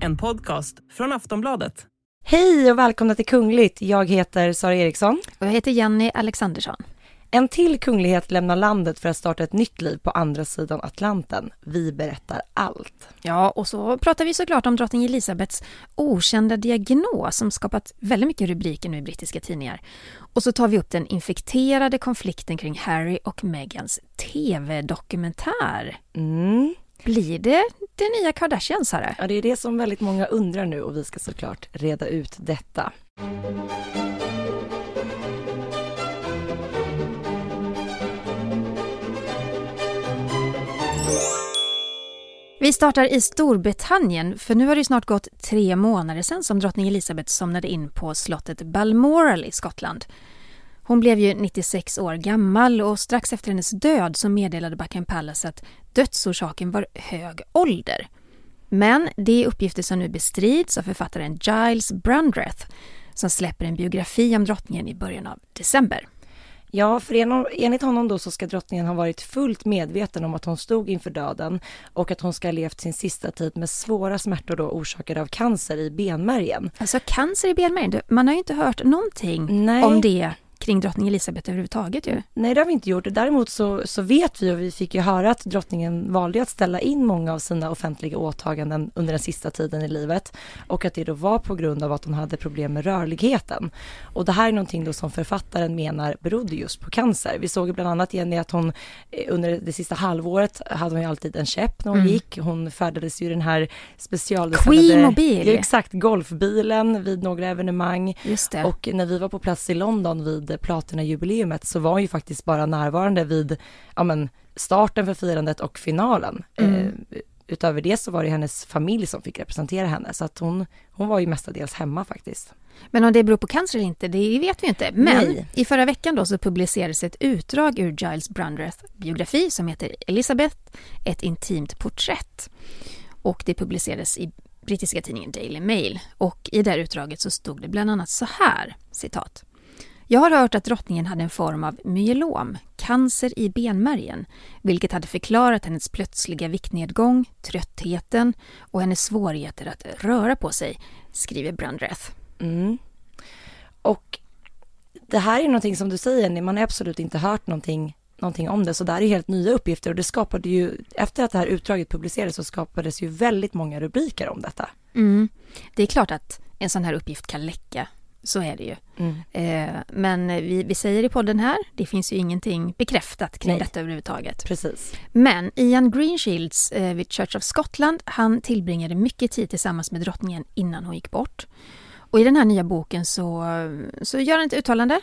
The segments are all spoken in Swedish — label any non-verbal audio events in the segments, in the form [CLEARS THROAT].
En podcast från Aftonbladet. Hej och välkomna till Kungligt. Jag heter Sara Eriksson. Och jag heter Jenny Alexandersson. En till kunglighet lämnar landet för att starta ett nytt liv på andra sidan Atlanten. Vi berättar allt. Ja, och så pratar vi såklart om drottning Elisabeths okända diagnos som skapat väldigt mycket rubriker nu i brittiska tidningar. Och så tar vi upp den infekterade konflikten kring Harry och Meghans TV-dokumentär. Mm. Blir det det nya Kardashian, Sara? Ja, det är det som väldigt många undrar nu och vi ska såklart reda ut detta. Vi startar i Storbritannien, för nu har det snart gått tre månader sedan som drottning Elizabeth somnade in på slottet Balmoral i Skottland. Hon blev ju 96 år gammal och strax efter hennes död så meddelade Buckingham Palace att dödsorsaken var hög ålder. Men det är uppgifter som nu bestrids av författaren Giles Brandreth som släpper en biografi om drottningen i början av december. Ja, för enligt honom då så ska drottningen ha varit fullt medveten om att hon stod inför döden och att hon ska ha levt sin sista tid med svåra smärtor då orsakade av cancer i benmärgen. Alltså cancer i benmärgen, man har ju inte hört någonting Nej. om det kring drottning Elizabeth överhuvudtaget ju. Nej, det har vi inte gjort. Däremot så, så vet vi och vi fick ju höra att drottningen valde att ställa in många av sina offentliga åtaganden under den sista tiden i livet och att det då var på grund av att hon hade problem med rörligheten. Och det här är någonting då som författaren menar berodde just på cancer. Vi såg bland annat Jenny att hon eh, under det sista halvåret hade hon ju alltid en käpp när hon mm. gick. Hon färdades ju den här specialdesignade... Queen-mobil! Ja, exakt, golfbilen vid några evenemang. Just det. Och när vi var på plats i London vid Platina-jubileumet så var hon ju faktiskt bara närvarande vid ja, men, starten för firandet och finalen. Mm. Eh, utöver det så var det hennes familj som fick representera henne så att hon, hon var ju mestadels hemma faktiskt. Men om det beror på cancer eller inte, det vet vi inte. Men Nej. i förra veckan då så publicerades ett utdrag ur Giles Brandreth biografi som heter Elizabeth, ett intimt porträtt. Och det publicerades i brittiska tidningen Daily Mail. Och i det här utdraget så stod det bland annat så här, citat. Jag har hört att drottningen hade en form av myelom, cancer i benmärgen, vilket hade förklarat hennes plötsliga viktnedgång, tröttheten och hennes svårigheter att röra på sig, skriver Brandreth. Mm. Och det här är någonting som du säger, man har absolut inte hört någonting, någonting om det, så det här är helt nya uppgifter och det skapade ju, efter att det här utdraget publicerades så skapades ju väldigt många rubriker om detta. Mm. Det är klart att en sån här uppgift kan läcka så är det ju. Mm. Eh, men vi, vi säger i podden här, det finns ju ingenting bekräftat kring Nej. detta överhuvudtaget. Precis. Men Ian Greenshields eh, vid Church of Scotland, han tillbringade mycket tid tillsammans med drottningen innan hon gick bort. Och i den här nya boken så, så gör han ett uttalande.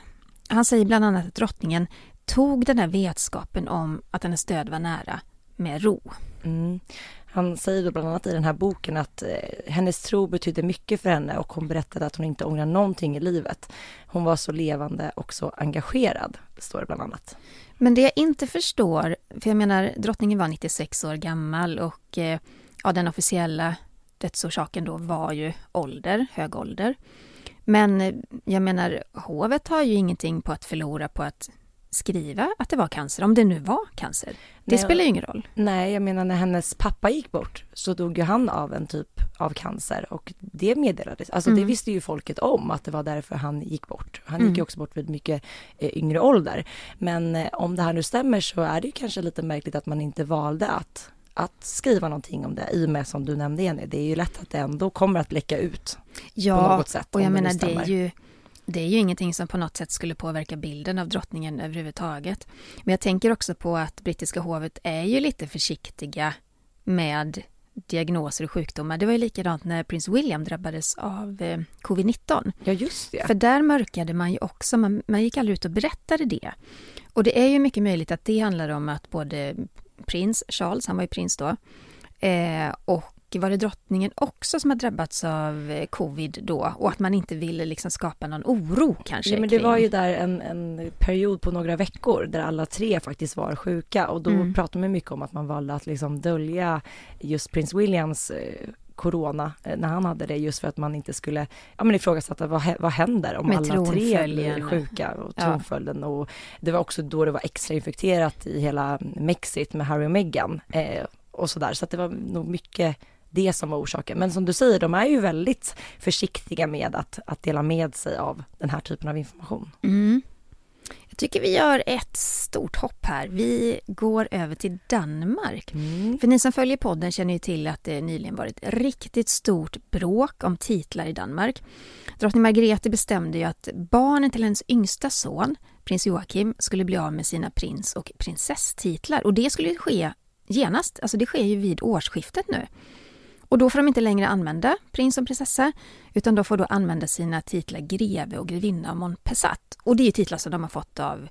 Han säger bland annat att drottningen tog den här vetskapen om att hennes död var nära med ro. Mm. Han säger då bland annat i den här boken att eh, hennes tro betydde mycket för henne och hon berättade att hon inte ångrar någonting i livet. Hon var så levande och så engagerad, står det bland annat. Men det jag inte förstår, för jag menar drottningen var 96 år gammal och eh, ja, den officiella dödsorsaken då var ju ålder, hög ålder. Men eh, jag menar, hovet har ju ingenting på att förlora på att skriva att det var cancer, om det nu var cancer. Det nej, spelar ju ingen roll. Nej, jag menar när hennes pappa gick bort så dog ju han av en typ av cancer och det meddelades, alltså mm. det visste ju folket om att det var därför han gick bort. Han mm. gick ju också bort vid mycket eh, yngre ålder. Men eh, om det här nu stämmer så är det ju kanske lite märkligt att man inte valde att att skriva någonting om det i och med som du nämnde Jenny, det är ju lätt att det ändå kommer att läcka ut ja, på något sätt. och jag menar det, det är ju det är ju ingenting som på något sätt skulle påverka bilden av drottningen överhuvudtaget. Men jag tänker också på att brittiska hovet är ju lite försiktiga med diagnoser och sjukdomar. Det var ju likadant när prins William drabbades av eh, covid-19. Ja, just det. För där mörkade man ju också, man, man gick aldrig ut och berättade det. Och det är ju mycket möjligt att det handlar om att både prins Charles, han var ju prins då, eh, och var det drottningen också som har drabbats av eh, covid då och att man inte ville liksom skapa någon oro kanske? Ja, men det kring... var ju där en, en, period på några veckor där alla tre faktiskt var sjuka och då mm. pratade man mycket om att man valde att liksom dölja just prins Williams eh, corona eh, när han hade det just för att man inte skulle ja, men ifrågasätta vad, vad händer om Med alla tre blir sjuka och tronföljden ja. och det var också då det var extra infekterat i hela Mexit med Harry och Meghan eh, och sådär så att det var nog mycket det som var orsaken. Men som du säger, de är ju väldigt försiktiga med att, att dela med sig av den här typen av information. Mm. Jag tycker vi gör ett stort hopp här. Vi går över till Danmark. Mm. För ni som följer podden känner ju till att det nyligen varit riktigt stort bråk om titlar i Danmark. Drottning Margrethe bestämde ju att barnen till hennes yngsta son, prins Joakim, skulle bli av med sina prins och prinsesstitlar. Och det skulle ske genast, alltså det sker ju vid årsskiftet nu. Och då får de inte längre använda prins och prinsessa, utan de får då använda sina titlar greve och grevinna av Montpessat. Och det är titlar som de har fått av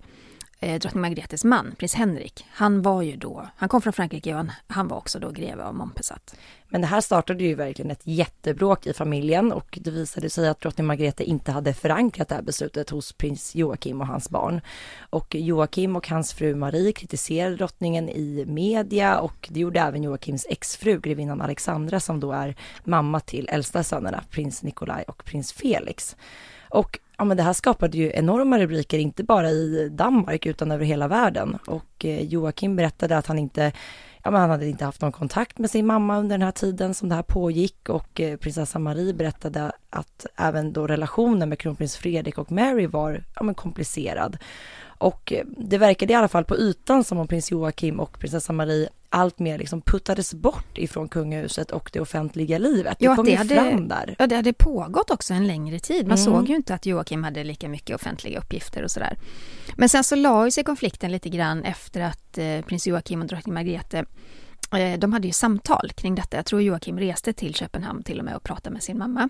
eh, drottning Margretes man, prins Henrik. Han var ju då, han kom från Frankrike och han, han var också då greve av Montpessat. Men det här startade ju verkligen ett jättebråk i familjen och det visade sig att drottning Margrethe inte hade förankrat det här beslutet hos prins Joakim och hans barn. Och Joakim och hans fru Marie kritiserade drottningen i media och det gjorde även Joakims exfru, grevinnan Alexandra, som då är mamma till äldsta sönerna, prins Nikolaj och prins Felix. Och ja, men det här skapade ju enorma rubriker, inte bara i Danmark utan över hela världen. Och eh, Joakim berättade att han inte ja, men han hade inte haft någon kontakt med sin mamma under den här tiden som det här pågick och eh, prinsessa Marie berättade att även då relationen med kronprins Fredrik och Mary var ja, men komplicerad. Och eh, det verkade i alla fall på ytan som om prins Joakim och prinsessa Marie allt mer liksom puttades bort ifrån kungahuset och det offentliga livet. Det ja, kom det hade, fram där. Ja, det hade pågått också en längre tid. Man mm. såg ju inte att Joakim hade lika mycket offentliga uppgifter och sådär. Men sen så la ju sig konflikten lite grann efter att eh, prins Joakim och drottning Margrethe eh, de hade ju samtal kring detta. Jag tror Joakim reste till Köpenhamn till och med och pratade med sin mamma.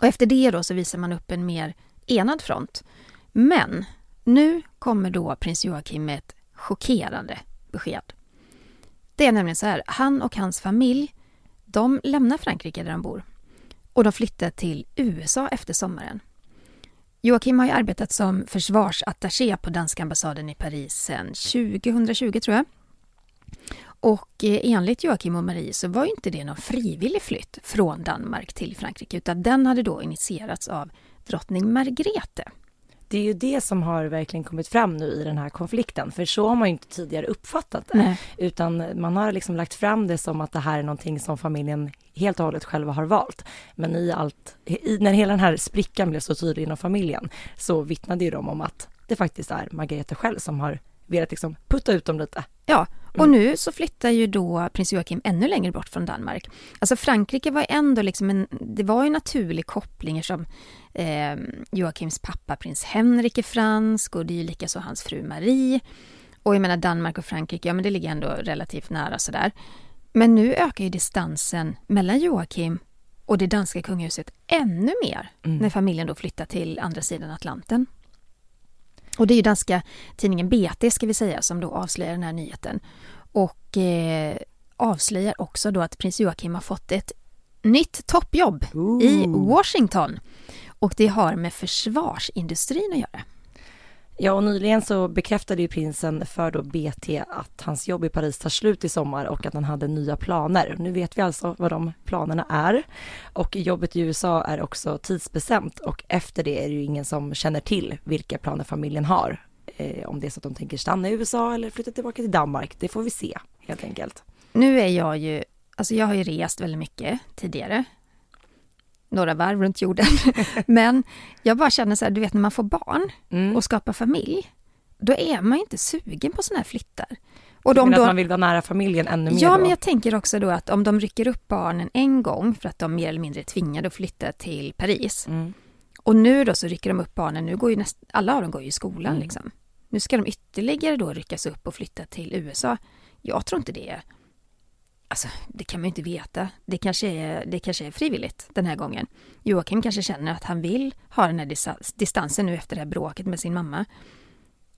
Och efter det då så visar man upp en mer enad front. Men nu kommer då prins Joakim med ett chockerande besked. Det är nämligen så här, han och hans familj, de lämnar Frankrike där de bor och de flyttar till USA efter sommaren. Joakim har ju arbetat som försvarsattaché på danska ambassaden i Paris sedan 2020 tror jag. Och eh, enligt Joakim och Marie så var inte det någon frivillig flytt från Danmark till Frankrike utan den hade då initierats av drottning Margrethe det är ju det som har verkligen kommit fram nu i den här konflikten, för så har man ju inte tidigare uppfattat det, Nej. utan man har liksom lagt fram det som att det här är någonting som familjen helt och hållet själva har valt. Men i allt, i, när hela den här sprickan blev så tydlig inom familjen, så vittnade ju de om att det faktiskt är Margareta själv som har velat liksom putta ut dem lite. Ja, och mm. nu så flyttar ju då prins Joakim ännu längre bort från Danmark. Alltså Frankrike var ändå liksom en, det var ju naturlig koppling som eh, Joakims pappa prins Henrik är fransk och det är ju likaså hans fru Marie. Och jag menar Danmark och Frankrike, ja men det ligger ändå relativt nära sådär. Men nu ökar ju distansen mellan Joakim och det danska kungahuset ännu mer mm. när familjen då flyttar till andra sidan Atlanten. Och det är ju danska tidningen BT ska vi säga som då avslöjar den här nyheten. Och eh, avslöjar också då att prins Joakim har fått ett nytt toppjobb Ooh. i Washington. Och det har med försvarsindustrin att göra. Ja, och nyligen så bekräftade ju prinsen för då BT att hans jobb i Paris tar slut i sommar och att han hade nya planer. Nu vet vi alltså vad de planerna är. Och jobbet i USA är också tidsbestämt och efter det är det ju ingen som känner till vilka planer familjen har. Eh, om det är så att de tänker stanna i USA eller flytta tillbaka till Danmark, det får vi se helt enkelt. Nu är jag ju, alltså jag har ju rest väldigt mycket tidigare några varv runt jorden. [LAUGHS] Men jag bara känner så här, du vet när man får barn mm. och skapar familj, då är man inte sugen på sådana här flyttar. Och de då, att man vill vara nära familjen ännu mer Ja, då? men jag tänker också då att om de rycker upp barnen en gång för att de mer eller mindre är tvingade att flytta till Paris. Mm. Och nu då så rycker de upp barnen, nu går ju näst, alla av dem går ju i skolan mm. liksom. Nu ska de ytterligare då ryckas upp och flytta till USA. Jag tror inte det är Alltså, det kan man ju inte veta. Det kanske, är, det kanske är frivilligt den här gången. Joakim kanske känner att han vill ha den här distansen nu efter det här bråket med sin mamma.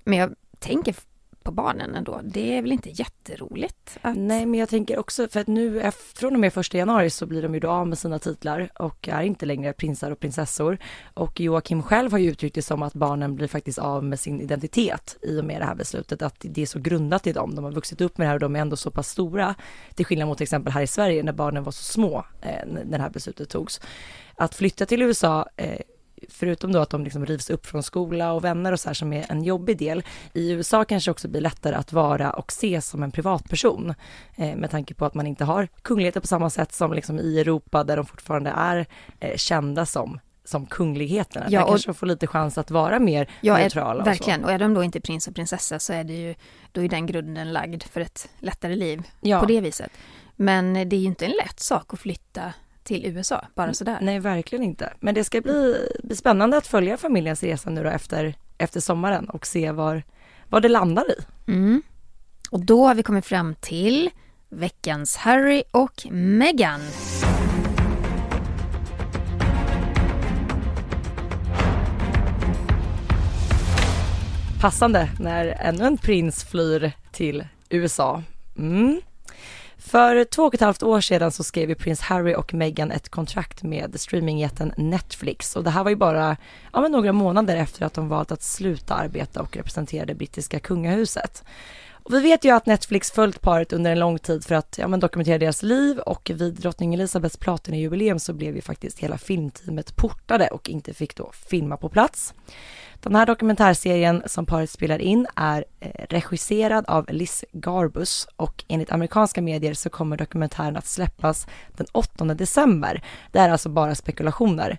Men jag tänker på barnen ändå. Det är väl inte jätteroligt? Att... Nej, men jag tänker också för att nu eh, från och med första januari så blir de ju då av med sina titlar och är inte längre prinsar och prinsessor. Och Joakim själv har ju uttryckt det som att barnen blir faktiskt av med sin identitet i och med det här beslutet, att det är så grundat i dem. De har vuxit upp med det här och de är ändå så pass stora, till skillnad mot till exempel här i Sverige när barnen var så små eh, när det här beslutet togs. Att flytta till USA eh, förutom då att de liksom rivs upp från skola och vänner och så här som är en jobbig del, i USA kanske också blir lättare att vara och ses som en privatperson. Eh, med tanke på att man inte har kungligheter på samma sätt som liksom i Europa där de fortfarande är eh, kända som som kungligheterna. Ja, Där kanske de får lite chans att vara mer ja, neutrala. Är, verkligen, och, och är de då inte prins och prinsessa så är det ju, då är den grunden lagd för ett lättare liv ja. på det viset. Men det är ju inte en lätt sak att flytta till USA, bara sådär. Nej, verkligen inte. Men det ska bli, bli spännande att följa familjens resa nu då efter, efter sommaren och se var, vad det landar i. Mm. Och då har vi kommit fram till veckans Harry och Meghan. Passande när ännu en prins flyr till USA. Mm. För två och ett halvt år sedan så skrev ju prins Harry och Meghan ett kontrakt med streamingjätten Netflix och det här var ju bara ja, men några månader efter att de valt att sluta arbeta och representera det brittiska kungahuset. Och vi vet ju att Netflix följt paret under en lång tid för att ja, men dokumentera deras liv och vid drottning Elizabeths platinajubileum så blev ju faktiskt hela filmteamet portade och inte fick då filma på plats. Den här dokumentärserien som paret spelar in är eh, regisserad av Liz Garbus och enligt amerikanska medier så kommer dokumentären att släppas den 8 december. Det är alltså bara spekulationer.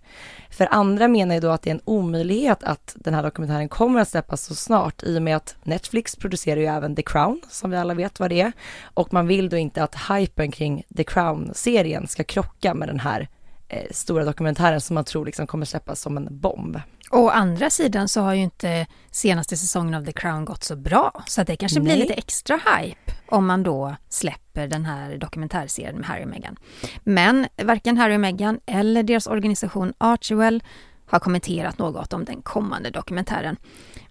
För andra menar ju då att det är en omöjlighet att den här dokumentären kommer att släppas så snart i och med att Netflix producerar ju även The Crown som vi alla vet vad det är och man vill då inte att hypen kring The Crown-serien ska krocka med den här eh, stora dokumentären som man tror liksom kommer släppas som en bomb. Å andra sidan så har ju inte senaste säsongen av The Crown gått så bra, så det kanske Nej. blir lite extra hype om man då släpper den här dokumentärserien med Harry och Meghan. Men varken Harry och Meghan eller deras organisation Archewell har kommenterat något om den kommande dokumentären.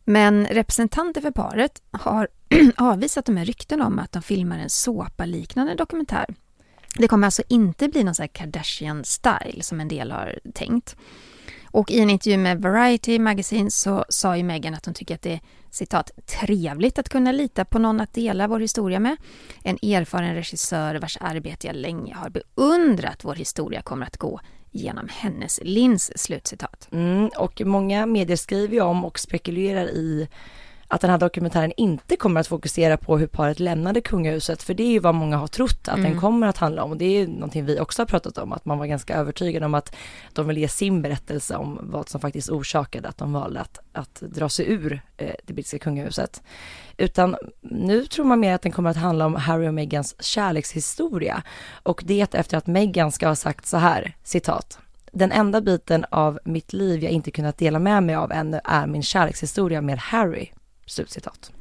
Men representanter för paret har [CLEARS THROAT] avvisat de här ryktena om att de filmar en såpa-liknande dokumentär. Det kommer alltså inte bli någon sån här Kardashian-style som en del har tänkt. Och i en intervju med Variety Magazine så sa ju Meghan att hon tycker att det är citat trevligt att kunna lita på någon att dela vår historia med. En erfaren regissör vars arbete jag länge har beundrat vår historia kommer att gå genom hennes lins. Slutcitat. Mm, och många medier skriver ju om och spekulerar i att den här dokumentären inte kommer att fokusera på hur paret lämnade kungahuset, för det är ju vad många har trott att mm. den kommer att handla om. Och det är ju någonting vi också har pratat om, att man var ganska övertygad om att de vill ge sin berättelse om vad som faktiskt orsakade att de valde att, att dra sig ur eh, det brittiska kungahuset. Utan nu tror man mer att den kommer att handla om Harry och Meghans kärlekshistoria. Och det efter att Meghan ska ha sagt så här, citat. Den enda biten av mitt liv jag inte kunnat dela med mig av ännu är min kärlekshistoria med Harry. Slutcitat.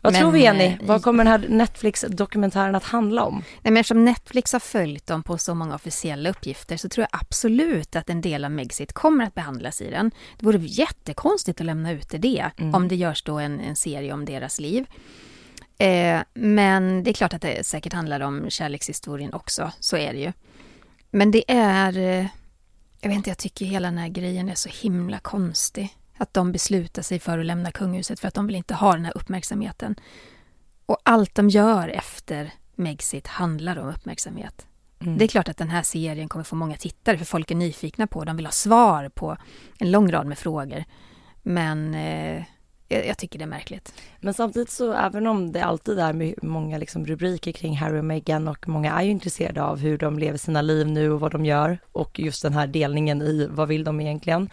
Vad men, tror vi Jenny? Eh, Vad kommer den här Netflix-dokumentären att handla om? Nej, men eftersom Netflix har följt dem på så många officiella uppgifter så tror jag absolut att en del av Megxit kommer att behandlas i den. Det vore jättekonstigt att lämna ut det mm. om det görs då en, en serie om deras liv. Eh, men det är klart att det säkert handlar om kärlekshistorien också, så är det ju. Men det är... Eh, jag vet inte, jag tycker hela den här grejen är så himla konstig att de beslutar sig för att lämna kungahuset för att de vill inte ha den här uppmärksamheten. Och allt de gör efter Megxit handlar om uppmärksamhet. Mm. Det är klart att den här serien kommer få många tittare för folk är nyfikna på De vill ha svar på en lång rad med frågor. Men eh, jag, tycker det är märkligt. Men samtidigt så även om det alltid är många liksom rubriker kring Harry och Meghan och många är ju intresserade av hur de lever sina liv nu och vad de gör och just den här delningen i vad vill de egentligen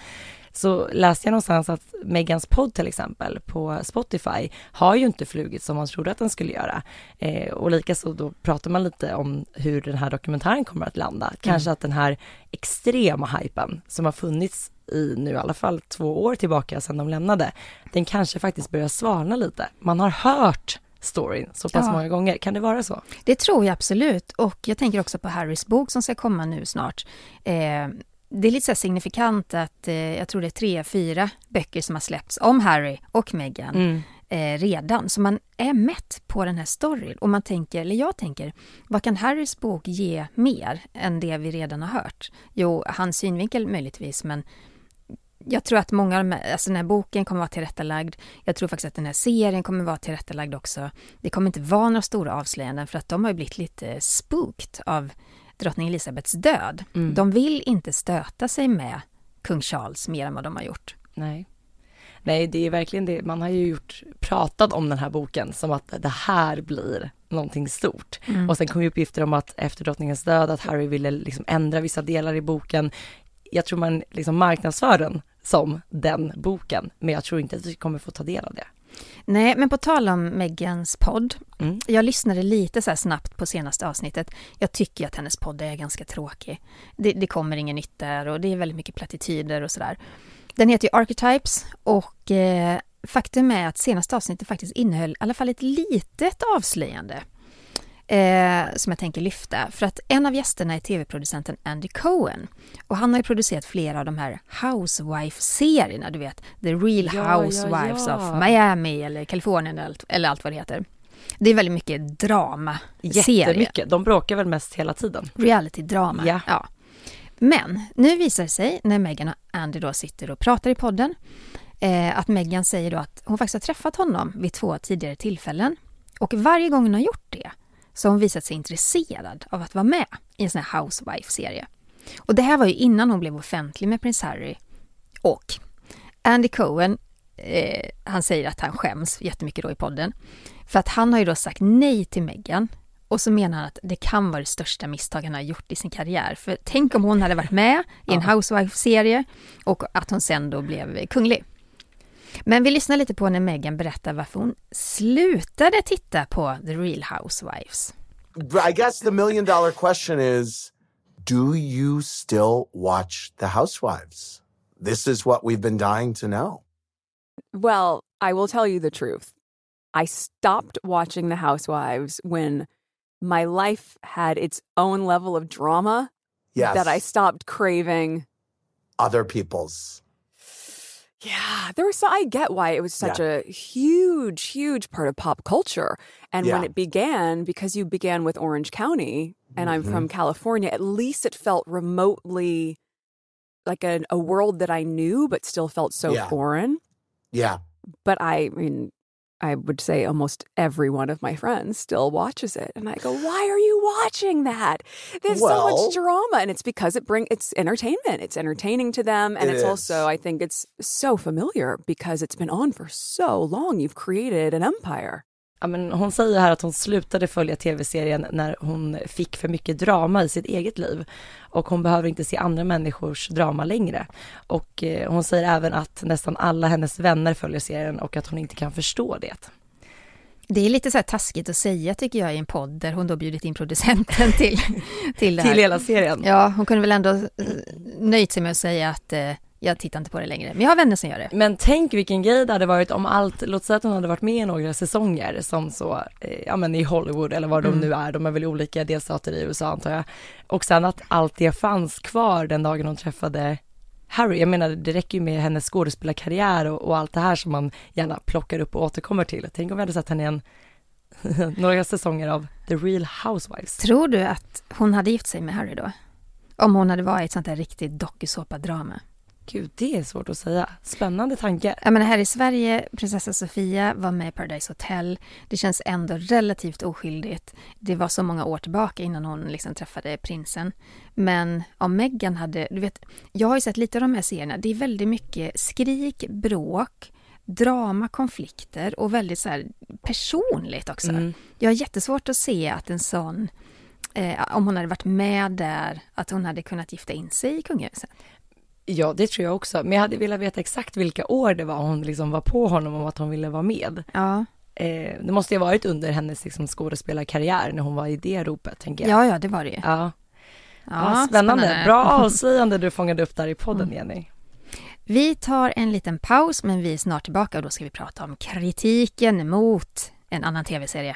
så läste jag någonstans att Megans podd till exempel på Spotify har ju inte flugit som man trodde att den skulle göra. Eh, och likaså då pratar man lite om hur den här dokumentären kommer att landa. Kanske mm. att den här extrema hypen som har funnits i nu i alla fall två år tillbaka sedan de lämnade, den kanske faktiskt börjar svalna lite. Man har hört storyn så pass ja. många gånger. Kan det vara så? Det tror jag absolut och jag tänker också på Harrys bok som ska komma nu snart. Eh, det är lite så signifikant att eh, jag tror det är tre, fyra böcker som har släppts om Harry och Meghan mm. eh, redan. Så man är mätt på den här storyn och man tänker, eller jag tänker, vad kan Harrys bok ge mer än det vi redan har hört? Jo, hans synvinkel möjligtvis, men jag tror att många av de här, alltså den här boken kommer vara tillrättalagd. Jag tror faktiskt att den här serien kommer vara tillrättalagd också. Det kommer inte vara några stora avslöjanden för att de har blivit lite spooked av drottning Elisabeths död. Mm. De vill inte stöta sig med kung Charles mer än vad de har gjort. Nej. Nej, det är verkligen det. Man har ju gjort, pratat om den här boken som att det här blir någonting stort. Mm. Och sen kom ju uppgifter om att efter drottningens död att Harry ville liksom ändra vissa delar i boken. Jag tror man liksom marknadsför den som den boken, men jag tror inte att vi kommer få ta del av det. Nej, men på tal om Megans podd. Mm. Jag lyssnade lite så snabbt på senaste avsnittet. Jag tycker att hennes podd är ganska tråkig. Det, det kommer ingen nytt där och det är väldigt mycket plattityder och sådär. Den heter ju Archetypes och eh, faktum är att senaste avsnittet faktiskt innehöll i alla fall ett litet avslöjande. Eh, som jag tänker lyfta. För att en av gästerna är tv-producenten Andy Cohen. Och han har ju producerat flera av de här Housewife-serierna, du vet. The Real ja, Housewives ja, ja. of Miami eller Kalifornien eller allt, eller allt vad det heter. Det är väldigt mycket drama. Jättemycket. De bråkar väl mest hela tiden. Reality-drama. Ja. ja. Men nu visar det sig när Meghan och Andy då sitter och pratar i podden eh, att Meghan säger då att hon faktiskt har träffat honom vid två tidigare tillfällen. Och varje gång hon har gjort det så har hon visat sig intresserad av att vara med i en sån här Housewife-serie. Och det här var ju innan hon blev offentlig med prins Harry. Och Andy Cohen, eh, han säger att han skäms jättemycket då i podden. För att han har ju då sagt nej till Meghan och så menar han att det kan vara det största misstag han har gjort i sin karriär. För tänk om hon hade varit med i en Housewife-serie och att hon sen då blev kunglig. Men vi lyssnar lite på när Meghan berättar varför hon slutade titta på The Real Housewives. I guess the million dollar question is Do you still watch The Housewives? This is what we've been dying to know. Well, I will tell you the truth. I stopped watching The Housewives when my life had its own level of drama yes. that I stopped craving other people's. Yeah, there was. So, I get why it was such yeah. a huge, huge part of pop culture. And yeah. when it began, because you began with Orange County, and mm-hmm. I'm from California, at least it felt remotely like a, a world that I knew, but still felt so yeah. foreign. Yeah. But I, I mean, I would say almost every one of my friends still watches it. And I go, why are you watching that? There's well, so much drama. And it's because it bring it's entertainment. It's entertaining to them. And it it's is. also, I think it's so familiar because it's been on for so long. You've created an empire. Ja, men hon säger här att hon slutade följa tv-serien när hon fick för mycket drama i sitt eget liv och hon behöver inte se andra människors drama längre. Och eh, hon säger även att nästan alla hennes vänner följer serien och att hon inte kan förstå det. Det är lite så här taskigt att säga tycker jag i en podd där hon då bjudit in producenten till, till, till hela serien. Ja, hon kunde väl ändå eh, nöjt sig med att säga att eh, jag tittar inte på det längre. Men jag har vänner som gör det. Men tänk vilken grej det hade varit om allt, låt säga att hon hade varit med i några säsonger som så, eh, ja men i Hollywood eller var de mm. nu är, de är väl olika delstater i USA antar jag. Och sen att allt det fanns kvar den dagen hon träffade Harry, jag menar det räcker ju med hennes skådespelarkarriär och, och allt det här som man gärna plockar upp och återkommer till. Tänk om vi hade sett henne i en [LAUGHS] några säsonger av The Real Housewives. Tror du att hon hade gift sig med Harry då? Om hon hade varit ett sånt där riktigt dokusåpadrama? Gud, det är svårt att säga. Spännande tanke. Jag menar, här i Sverige, prinsessa Sofia var med i Paradise Hotel. Det känns ändå relativt oskyldigt. Det var så många år tillbaka innan hon liksom träffade prinsen. Men om Meghan hade, du vet, jag har ju sett lite av de här serierna. Det är väldigt mycket skrik, bråk, drama, konflikter och väldigt så här personligt också. Mm. Jag har jättesvårt att se att en sån eh, om hon hade varit med där, att hon hade kunnat gifta in sig i kungahuset. Ja, det tror jag också. Men jag hade velat veta exakt vilka år det var hon liksom var på honom om att hon ville vara med. Ja. Eh, det måste ju ha varit under hennes liksom, skådespelarkarriär när hon var i det ropet, tänker jag. Ja, ja, det var det ju. Ja. Ja, spännande. spännande. Bra [LAUGHS] avslöjande du fångade upp där i podden, mm. Jenny. Vi tar en liten paus, men vi är snart tillbaka och då ska vi prata om kritiken mot en annan tv-serie.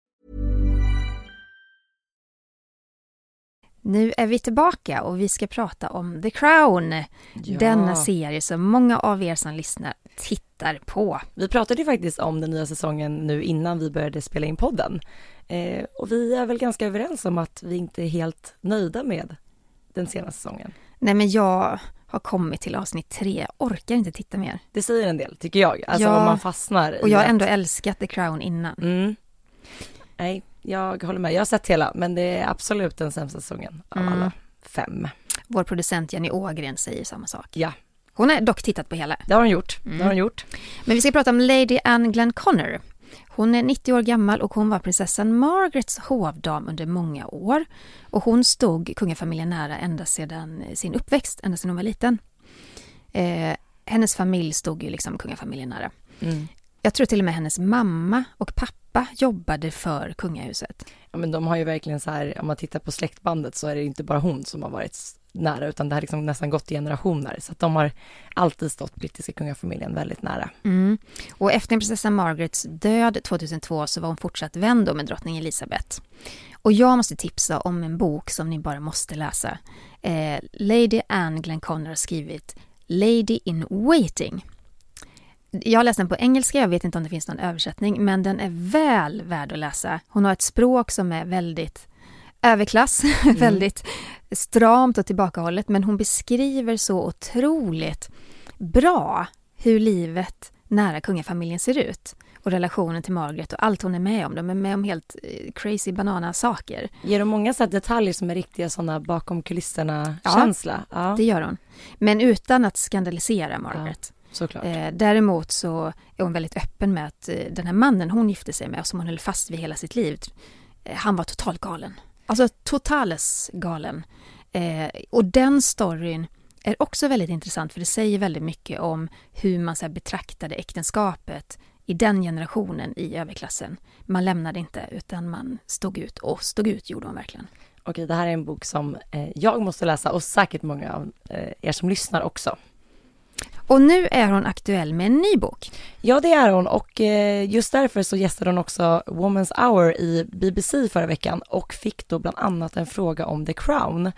Nu är vi tillbaka och vi ska prata om The Crown. Ja. Denna serie som många av er som lyssnar tittar på. Vi pratade ju faktiskt om den nya säsongen nu innan vi började spela in podden. Eh, och vi är väl ganska överens om att vi inte är helt nöjda med den senaste säsongen. Nej men jag har kommit till avsnitt tre, orkar inte titta mer. Det säger en del, tycker jag. Alltså Ja. om man fastnar Och jag har ändå älskat The Crown innan. Mm. Nej, jag håller med. Jag har sett hela, men det är absolut den sämsta säsongen av Mm. alla fem. Vår producent Jenny Ågren säger samma sak. Ja, Hon har dock tittat på hela. det har hon gjort. Mm. Det har hon gjort. Men vi ska prata om Lady Anne Glenconner. Hon är 90 år gammal och hon var prinsessan Margarets hovdam under många år. Och hon stod kungafamiljen nära ända sedan sin uppväxt, ända sedan hon var liten. Eh, hennes familj stod ju liksom kungafamiljen nära. Mm. Jag tror till och med hennes mamma och pappa jobbade för kungahuset. Ja, men de har ju verkligen så här, om man tittar på släktbandet så är det inte bara hon som har varit nära, utan det har liksom nästan gått i generationer. Så att de har alltid stått brittiska kungafamiljen väldigt nära. Mm. Och efter prinsessan Margarets död 2002 så var hon fortsatt vän då med drottning Elizabeth. Och jag måste tipsa om en bok som ni bara måste läsa. Eh, Lady Anne Glenconner har skrivit Lady in Waiting. Jag har läst den på engelska, jag vet inte om det finns någon översättning, men den är väl värd att läsa. Hon har ett språk som är väldigt överklass, [LAUGHS] väldigt stramt och tillbakahållet, men hon beskriver så otroligt bra hur livet nära kungafamiljen ser ut och relationen till Margaret och allt hon är med om. De är med om helt eh, crazy banana saker. Ger de många så detaljer som är riktiga sådana bakom kulisserna Ja. Ja, Det gör hon. Men utan att skandalisera Margaret. Såklart. Eh, däremot så är hon väldigt öppen med att eh, den här mannen hon gifte sig med och som hon höll fast vid hela sitt liv, eh, han var totalt galen. Alltså totales galen. Och den storyn är också väldigt intressant för det säger väldigt mycket om hur man så här, betraktade äktenskapet i den generationen i överklassen. Man lämnade inte utan man stod ut och stod ut gjorde hon verkligen. Okej, det här är en bok som jag måste läsa och säkert många av er som lyssnar också. Och nu är hon aktuell med en ny bok. Ja, det är hon och eh, just därför så gästade hon också Woman's Hour i BBC förra veckan och fick då bland annat en fråga om The Crown.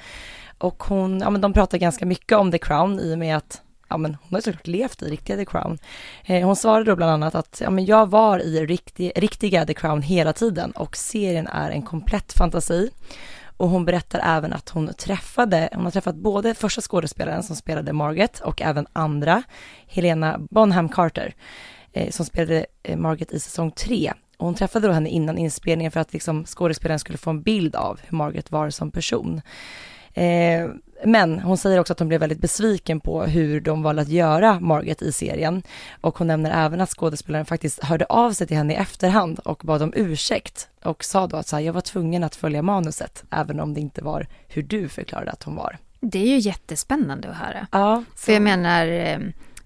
Och hon, ja men de pratar ganska mycket om The Crown i och med att ja men hon har såklart levt i riktiga The Crown. Eh, hon svarade då bland annat att ja men jag var i riktig, riktiga The Crown hela tiden och serien är en komplett fantasi. Och hon berättar även att hon träffade, hon har träffat både första skådespelaren som spelade Margaret och även andra, Helena Bonham Carter, eh, som spelade eh, Margaret i säsong tre. Och hon träffade då henne innan inspelningen för att liksom skådespelaren skulle få en bild av hur Margaret var som person. Eh, men hon säger också att hon blev väldigt besviken på hur de valde att göra Margaret i serien. Och hon nämner även att skådespelaren faktiskt hörde av sig till henne i efterhand och bad om ursäkt och sa då att så här, jag var tvungen att följa manuset, även om det inte var hur du förklarade att hon var. Det är ju jättespännande att höra. Ja, För jag menar, eh,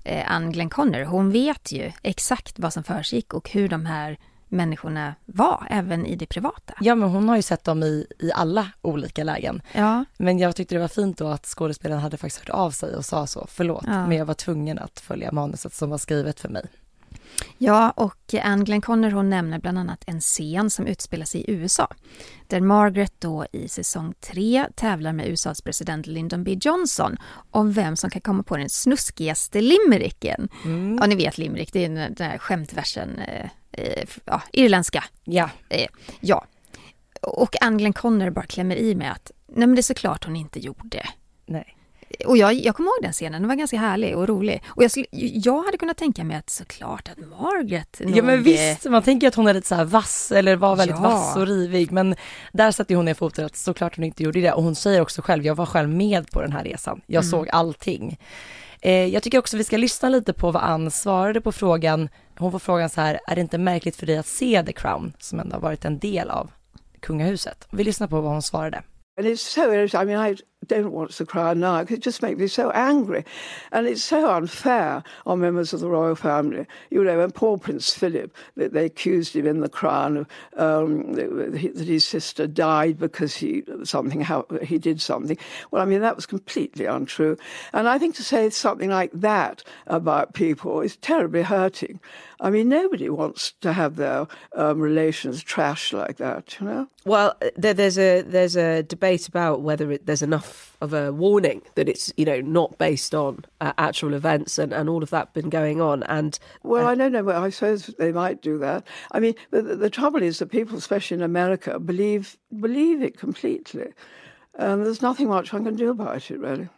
eh, Anne Glenconner, hon vet ju exakt vad som försiggick och hur de här människorna var, även i det privata. ja men hon har ju sett dem i, i alla olika lägen. Ja, Men jag tyckte det var fint då att skådespelaren hade faktiskt hört av sig och sa så, förlåt, Ja. men jag var tvungen att följa manuset som var skrivet för mig. ja och Anne Glenconner hon nämner bland annat en scen som utspelar sig i USA. Där Margaret då i säsong tre tävlar med USAs president Lyndon B Johnson om vem som kan komma på den snuskigaste limericken. Mm. Ja, ni vet limerick, det är den här skämtversen, eh, eh, ja, irländska. Ja, Eh, ja. Och Anne Glenconner bara klämmer i med att nej men det är såklart hon inte gjorde. nej. Och jag, jag kommer ihåg den scenen, den var ganska härlig och rolig. Och jag, jag hade kunnat tänka mig att såklart att Margaret Ja men nog, visst, man tänker att hon är lite så här vass eller var väldigt Ja. vass och rivig men där satte hon ner foten att såklart hon inte gjorde det och hon säger också själv, jag var själv med på den här resan, jag Mm. såg allting. Eh, jag tycker också vi ska lyssna lite på vad Ann svarade på frågan, hon får frågan så här, är det inte märkligt för dig att se The Crown som ändå har varit en del av kungahuset? Vi lyssnar på vad hon svarade. And it's so, I mean, I don't watch The Crown now because it just makes me so angry. And it's so unfair on members of the royal family. You know, when poor Prince Philip, they, they accused him in The Crown of, um, that his sister died because he something he did something. Well, I mean, that was completely untrue. And I think to say something like that about people is terribly hurting. I mean, nobody wants to have their um, relations trashed like that, you know. Well, there's a there's a debate about whether it, there's enough of a warning that it's you know not based on uh, actual events and, and all of that been going on. And well, uh, I don't know. Well, I suppose they might do that. I mean, the, the trouble is that people, especially in America, believe believe it completely, and there's nothing much one can do about it really.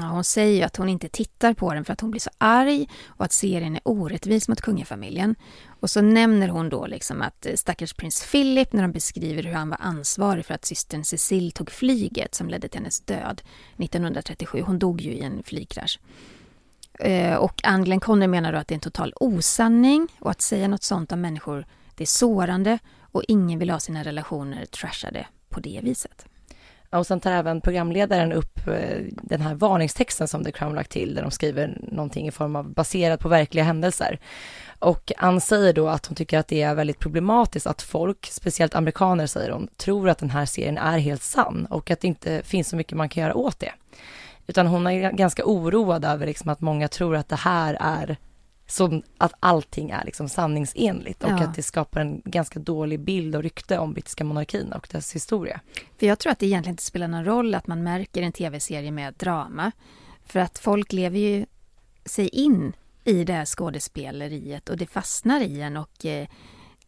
Ja, hon säger ju att hon inte tittar på den för att hon blir så arg och att serien är orättvis mot kungafamiljen. Och så nämner hon då liksom att eh, stackars prins Philip när de beskriver hur han var ansvarig för att systern Cecile tog flyget som ledde till hennes död 1937. Hon dog ju i en flygkrasch. Eh, och Anglen Conner menar då att det är en total osanning och att säga något sånt om människor, det är sårande och ingen vill ha sina relationer trashade på det viset. Och sen tar även programledaren upp eh, den här varningstexten som The Crown lagt till, där de skriver någonting i form av baserat på verkliga händelser. Och Ann säger då att hon tycker att det är väldigt problematiskt att folk, speciellt amerikaner säger hon, tror att den här serien är helt sann och att det inte finns så mycket man kan göra åt det. Utan hon är ganska oroad över liksom att många tror att det här är som att allting är liksom sanningsenligt och ja. att det skapar en ganska dålig bild och rykte om brittiska monarkin och dess historia. För jag tror att det egentligen inte spelar någon roll att man märker en tv-serie med drama. För att folk lever ju sig in i det här skådespeleriet och det fastnar i en och eh,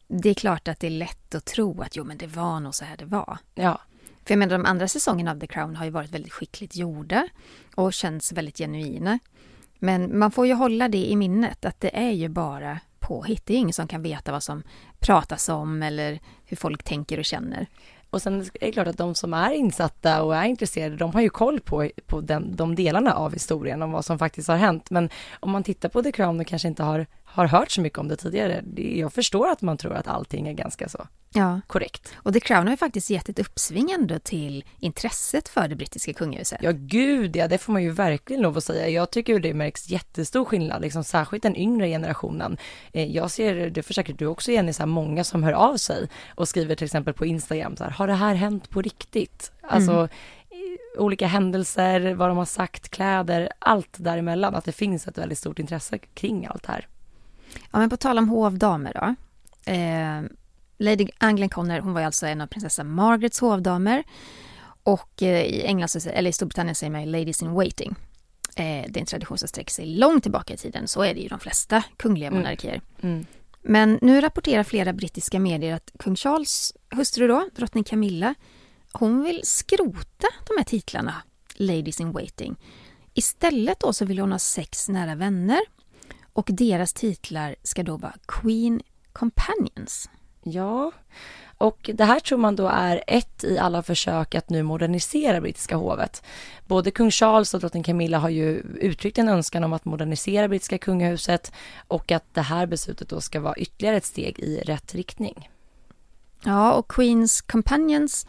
det är klart att det är lätt att tro att jo men det var nog så här det var. Ja. För jag menar de andra säsongerna av The Crown har ju varit väldigt skickligt gjorda och känns väldigt genuina. Men man får ju hålla det i minnet att det är ju bara påhitt. Det är ingen som kan veta vad som pratas om eller hur folk tänker och känner. Och sen är det klart att de som är insatta och är intresserade, de har ju koll på, på den, de delarna av historien, om vad som faktiskt har hänt. Men om man tittar på The Crown och kanske inte har har hört så mycket om det tidigare. Jag förstår att man tror att allting är ganska så ja. korrekt. Och The Crown har ju faktiskt gett ett uppsving ändå till intresset för det brittiska kungahuset. Ja, gud ja, det får man ju verkligen lov att säga. Jag tycker det märks jättestor skillnad, liksom särskilt den yngre generationen. Eh, jag ser, det försäkert du också Jenny, så här många som hör av sig och skriver till exempel på Instagram så här, har det här hänt på riktigt? Alltså, mm olika händelser, vad de har sagt, kläder, allt däremellan, att det finns ett väldigt stort intresse kring allt det här. Ja, men på tal om hovdamer då. Eh, Lady Anglen Conner, hon var alltså en av prinsessa Margarets hovdamer. Och eh, i England, eller i Storbritannien säger man ladies in waiting. Eh, det är en tradition som sträcker sig långt tillbaka i tiden. Så är det i de flesta kungliga mm. monarkier. Mm. Mm. Men nu rapporterar flera brittiska medier att kung Charles hustru då, drottning Camilla, hon vill skrota de här titlarna, ladies in waiting. Istället då så vill hon ha sex nära vänner och deras titlar ska då vara Queen Companions. Ja, och det här tror man då är ett i alla försök att nu modernisera brittiska hovet. Både kung Charles och drottning Camilla har ju uttryckt en önskan om att modernisera brittiska kungahuset och att det här beslutet då ska vara ytterligare ett steg i rätt riktning. Ja, och Queens Companions,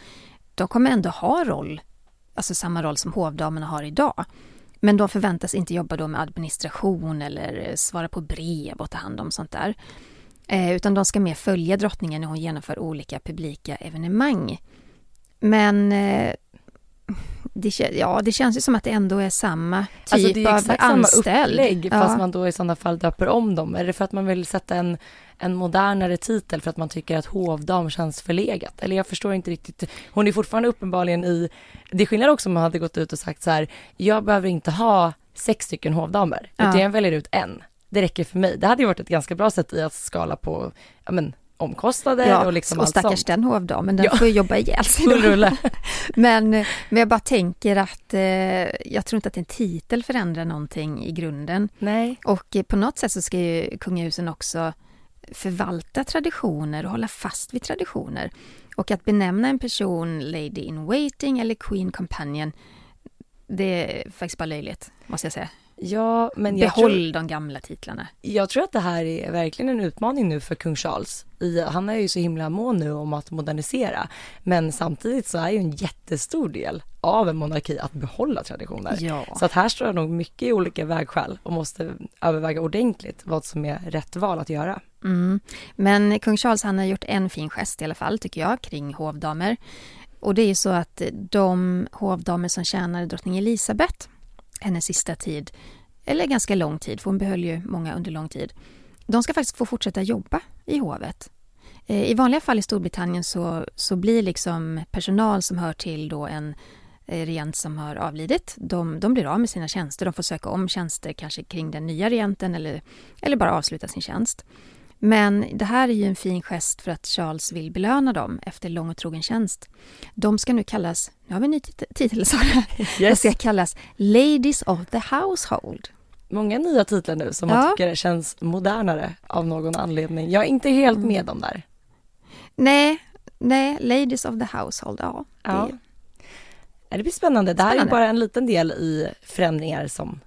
de kommer ändå ha roll, alltså samma roll som hovdamerna har idag. Men de förväntas inte jobba då med administration eller svara på brev och ta hand om sånt där. Eh, utan de ska mer följa drottningen när hon genomför olika publika evenemang. Men eh, det, ja, det känns ju som att det ändå är samma typ alltså det är exakt av anställd. Samma upplägg, ja. fast man då i sådana fall döper om dem. Är det för att man vill sätta en, en modernare titel för att man tycker att hovdam känns förlegat? Eller jag förstår inte riktigt. Hon är fortfarande uppenbarligen i, det är skillnad också om man hade gått ut och sagt så här, jag behöver inte ha sex stycken hovdamer, ja. utan jag väljer ut en. Det räcker för mig. Det hade ju varit ett ganska bra sätt i att skala på, ja men omkostnader ja, och liksom och stackars den hovdamen, den ja. får ju jobba ihjäl sig. [LAUGHS] men, men jag bara tänker att eh, jag tror inte att en titel förändrar någonting i grunden. Nej. Och eh, på något sätt så ska ju kungahusen också förvalta traditioner och hålla fast vid traditioner. Och att benämna en person Lady in Waiting eller Queen Companion, det är faktiskt bara löjligt, måste jag säga. Ja, men jag Behåll tror, de gamla titlarna. jag tror att det här är verkligen en utmaning nu för kung Charles. I, han är ju så himla mån nu om att modernisera. Men samtidigt så är ju en jättestor del av en monarki att behålla traditioner. Ja. Så att här står jag nog mycket i olika vägskäl och måste överväga ordentligt vad som är rätt val att göra. Mm. Men kung Charles han har gjort en fin gest i alla fall, tycker jag, kring hovdamer. Och det är ju så att de hovdamer som tjänade drottning Elisabeth hennes sista tid, eller ganska lång tid, för hon behöll ju många under lång tid, de ska faktiskt få fortsätta jobba i hovet. Eh, I vanliga fall i Storbritannien så, så blir liksom personal som hör till då en eh, regent som har avlidit, de, de blir av med sina tjänster. De får söka om tjänster kanske kring den nya regenten eller, eller bara avsluta sin tjänst. Men det här är ju en fin gest för att Charles vill belöna dem efter lång och trogen tjänst. De ska nu kallas, nu har vi en ny tit- titel [LAUGHS] Sara, de ska kallas Ladies of the Household. Många nya titlar nu som Ja. man tycker känns modernare av någon anledning. Jag är inte helt Mm. med dem där. Nej, nej, Ladies of the Household, ja. Ja. Det, blir spännande. Det här är bara en liten del i förändringar som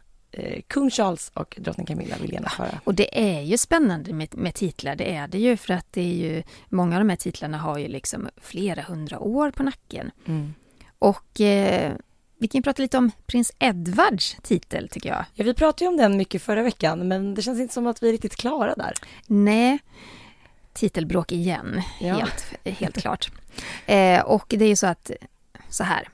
kung Charles och drottning Camilla vill genomföra. och det är ju spännande med, med titlar, det är det ju för att det är ju, många av de här titlarna har ju liksom flera hundra år på nacken. Mm. Och eh, vi kan ju prata lite om prins Edwards titel tycker jag. Ja, vi pratade ju om den mycket förra veckan, men det känns inte som att vi är riktigt klara där. Nej, titelbråk igen, Ja. helt, helt klart. Eh, och det är ju så att, så här.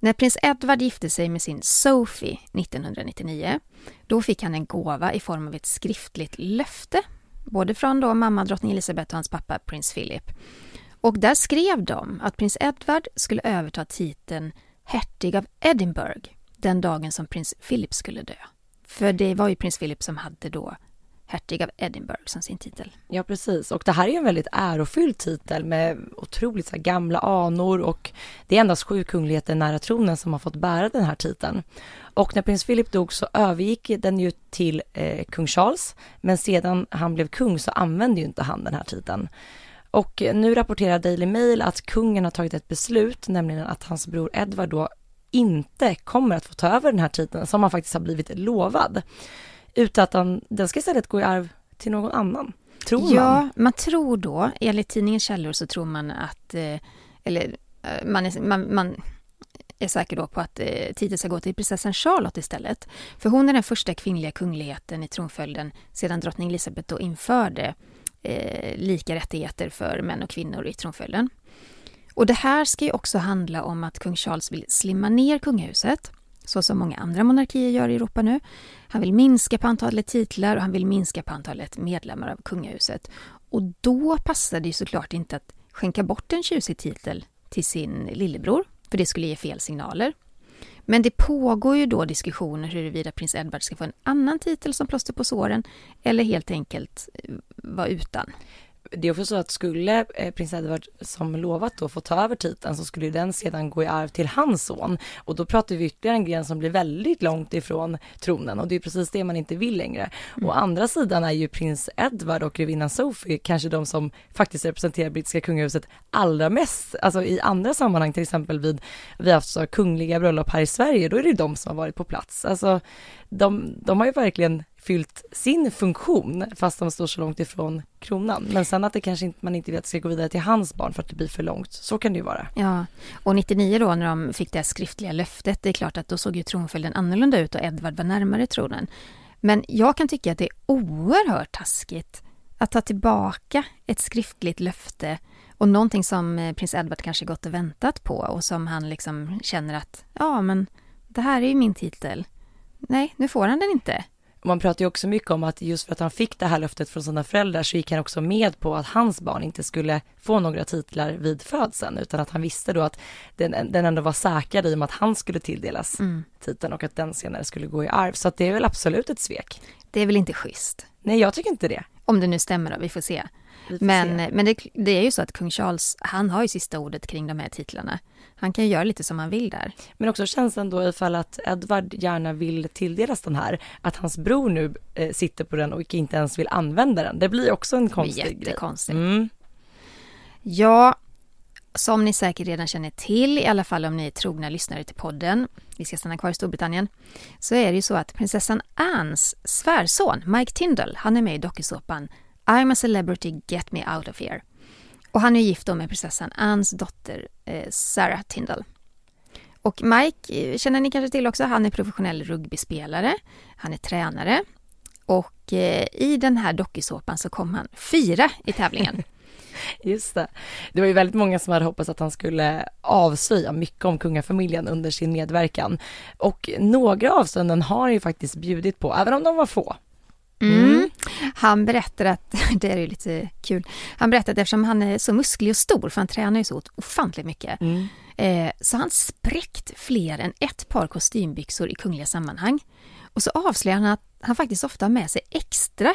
När prins Edward gifte sig med sin Sophie 1999, då fick han en gåva i form av ett skriftligt löfte, både från då mamma drottning Elizabeth och hans pappa prins Philip. Och där skrev de att prins Edward skulle överta titeln hertig av Edinburgh den dagen som prins Philip skulle dö. För det var ju prins Philip som hade då hertig av Edinburgh som sin titel. Ja, precis. Och det här är ju en väldigt ärofylld titel med otroligt så här, gamla anor och det är endast sju kungligheter nära tronen som har fått bära den här titeln. Och när prins Philip dog så övergick den ju till eh, kung Charles, men sedan han blev kung så använde ju inte han den här titeln. Och eh, nu rapporterar Daily Mail att kungen har tagit ett beslut, nämligen att hans bror Edward då inte kommer att få ta över den här titeln som han faktiskt har blivit lovad. Utan att han, den ska istället gå i arv till någon annan. Tror man. Ja, man tror då, enligt tidningens källor så tror man att, eh, eller eh, man är, man, man är säker då på att eh, titeln ska gå till prinsessan Charlotte istället. För hon är den första kvinnliga kungligheten i tronföljden sedan drottning Elizabeth då införde eh, lika rättigheter för män och kvinnor i tronföljden. Och det här ska ju också handla om att kung Charles vill slimma ner kungahuset, så som många andra monarkier gör i Europa nu. Han vill minska på antalet titlar och han vill minska på antalet medlemmar av kungahuset. Och då passar det ju såklart inte att skänka bort en tjusig titel till sin lillebror, för det skulle ge fel signaler. Men det pågår ju då diskussioner huruvida prins Edward ska få en annan titel som plåster på såren eller helt enkelt eh, vara utan det är också så att skulle eh, prins Edward som lovat då få ta över titeln så skulle den sedan gå i arv till hans son. Och då pratar vi ytterligare en gren som blir väldigt långt ifrån tronen och det är precis det man inte vill längre. Å andra sidan är ju prins Edward och grevinnan Sophie kanske de som faktiskt representerar brittiska kungahuset allra mest, alltså i andra sammanhang, till exempel vid, vi har haft så kungliga bröllop här i Sverige, då är det ju de som har varit på plats. Alltså de, de har ju verkligen fyllt sin funktion fast de står så långt ifrån kronan. Men sen att det kanske inte, man inte vill att det ska gå vidare till hans barn för att det blir för långt. Så kan det ju vara. Ja, och 99 då när de fick det här skriftliga löftet, det är klart att då såg ju tronföljden annorlunda ut och Edvard var närmare tronen. Men jag kan tycka att det är oerhört taskigt att ta tillbaka ett skriftligt löfte och någonting som eh, prins Edvard kanske gått och väntat på och som han liksom känner att ja, men det här är ju min titel. Nej, nu får han den inte. Och man pratar ju också mycket om att just för att han fick det här löftet från sina föräldrar så gick han också med på att hans barn inte skulle få några titlar vid födseln utan att han visste då att den, den ändå var säkrad i och med att han skulle tilldelas titeln och att den senare skulle gå i arv. Så att det är väl absolut ett svek. Det är väl inte schysst? Nej, jag tycker inte det. Om det nu stämmer då, vi får se. Vi får Men, se. men det, det är ju så att kung Charles, han har ju sista ordet kring de här titlarna. Han kan ju göra lite som han vill där. Men också känslan då ifall att Edward gärna vill tilldelas den här, att hans bror nu eh, sitter på den och inte ens vill använda den. Det blir också en konstig grej. Jättekonstigt. Mm. Ja, som ni säkert redan känner till, i alla fall om ni är trogna lyssnare till podden, vi ska stanna kvar i Storbritannien, så är det ju så att prinsessan Annes svärson, Mike Tindall, han är med i dokusåpan I'm a celebrity, get me out of here. Och han är gift då med prinsessan Annes dotter eh, Sarah Tindall. Och Mike eh, känner ni kanske till också, han är professionell rugbyspelare, han är tränare och eh, i den här dokusåpan så kom han fyra i tävlingen. [LAUGHS] Just det. Det var ju väldigt många som hade hoppats att han skulle avslöja mycket om kungafamiljen under sin medverkan. Och några avslöjanden har han ju faktiskt bjudit på, även om de var få. Mm. Mm. Han berättar att, [LAUGHS] det är ju lite kul, han berättar att eftersom han är så musklig och stor, för han tränar ju så ofantligt mycket, mm. eh, så han spräckt fler än ett par kostymbyxor i kungliga sammanhang. Och så avslöjar han att han faktiskt ofta har med sig extra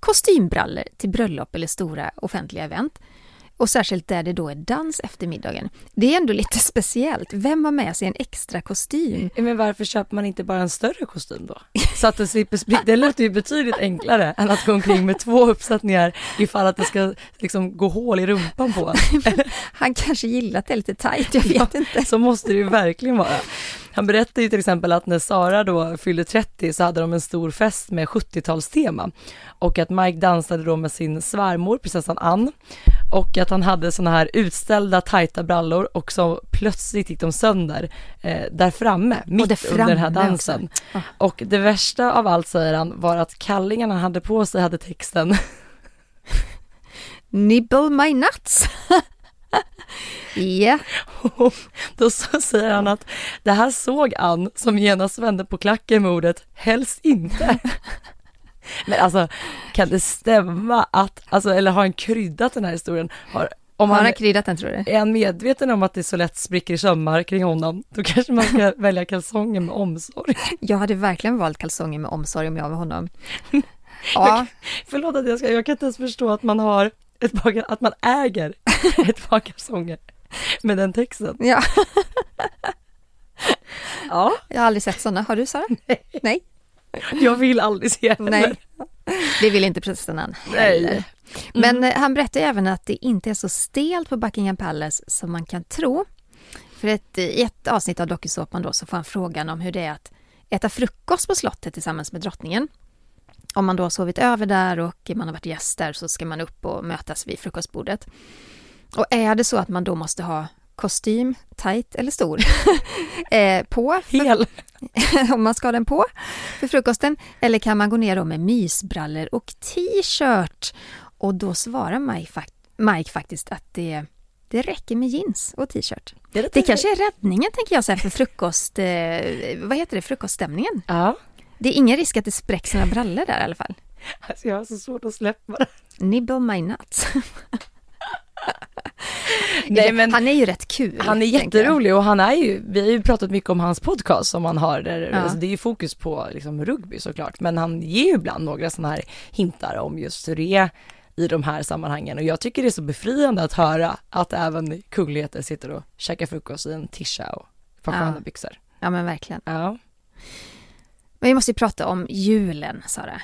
kostymbrallor till bröllop eller stora offentliga event. Och särskilt där det då är dans efter middagen. Det är ändå lite [LAUGHS] speciellt. Vem har med sig en extra kostym? Men varför köper man inte bara en större kostym då? Så att det slipper spricka. Det låter ju betydligt enklare än att gå omkring med två uppsättningar ifall att det ska liksom gå hål i rumpan på [LAUGHS] Han kanske gillar att det är lite tajt, jag vet ja, inte. Så måste det ju verkligen vara. Han berättade ju till exempel att när Sara då fyllde 30 så hade de en stor fest med 70-talstema och att Mike dansade då med sin svärmor, prinsessan Ann och att han hade såna här utställda tajta brallor och så plötsligt gick de sönder eh, där framme, mitt framme under den här dansen. Oh. Och det värsta av allt säger han var att kallingarna han hade på sig hade texten [LAUGHS] Nibble my nuts. [LAUGHS] Ja. Då så säger han att det här såg Ann som genast vände på klacken med ordet helst inte. [LAUGHS] Men alltså, kan det stämma att, alltså, eller har han kryddat den här historien? Har, om han har kryddat den tror du? Är han medveten om att det så lätt spricker i sömmar kring honom, då kanske man ska [LAUGHS] välja kalsonger med omsorg. Jag hade verkligen valt kalsonger med omsorg om jag var honom. [LAUGHS] Ja. förlåt att jag ska, jag kan inte ens förstå att man har ett par, att man äger [LAUGHS] ett par kalsonger med den texten. Ja. ja. Jag har aldrig sett sådana. Har du Sara? Nej. Nej. [LAUGHS] Jag vill aldrig se henne. Nej. Det vill inte prinsessan heller. Nej. Men mm. han berättar även att det inte är så stelt på Buckingham Palace som man kan tro. För ett, i ett avsnitt av dokusåpan då så får han frågan om hur det är att äta frukost på slottet tillsammans med drottningen. Om man då har sovit över där och man har varit gäst där så ska man upp och mötas vid frukostbordet. Och är det så att man då måste ha kostym, tight eller stor, [LAUGHS] eh, på. Hel. [LAUGHS] om man ska ha den på för frukosten. Eller kan man gå ner då med mysbrallor och t-shirt? Och då svarar Mike, Mike faktiskt att det, det räcker med jeans och t-shirt. Det, det, det kanske är räddningen tänker jag så här, för frukost, eh, vad heter det, frukoststämningen. Ja. Det är ingen risk att det spräcks några brallor där i alla fall. Alltså jag har så svårt att släppa det. Nibble my nuts. [LAUGHS] Nej, men han är ju rätt kul. Han är jätterolig och han är ju, vi har ju pratat mycket om hans podcast som han har där, ja. alltså det är ju fokus på liksom rugby såklart, men han ger ju ibland några sådana här hintar om just hur det är i de här sammanhangen och jag tycker det är så befriande att höra att även kungligheter sitter och käkar frukost i en tisha och får sköna ja. byxor. Ja men verkligen. Ja. Men vi måste ju prata om julen, Sara.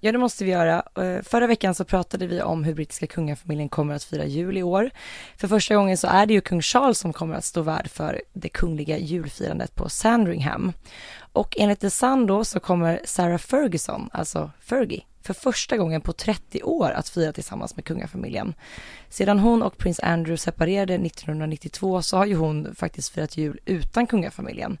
Ja, det måste vi göra. Eh, förra veckan så pratade vi om hur brittiska kungafamiljen kommer att fira jul i år. För första gången så är det ju kung Charles som kommer att stå värd för det kungliga julfirandet på Sandringham. Och enligt The Sun då så kommer Sarah Ferguson, alltså Fergie, för första gången på 30 år att fira tillsammans med kungafamiljen. Sedan hon och prins Andrew separerade 1992 så har ju hon faktiskt firat jul utan kungafamiljen.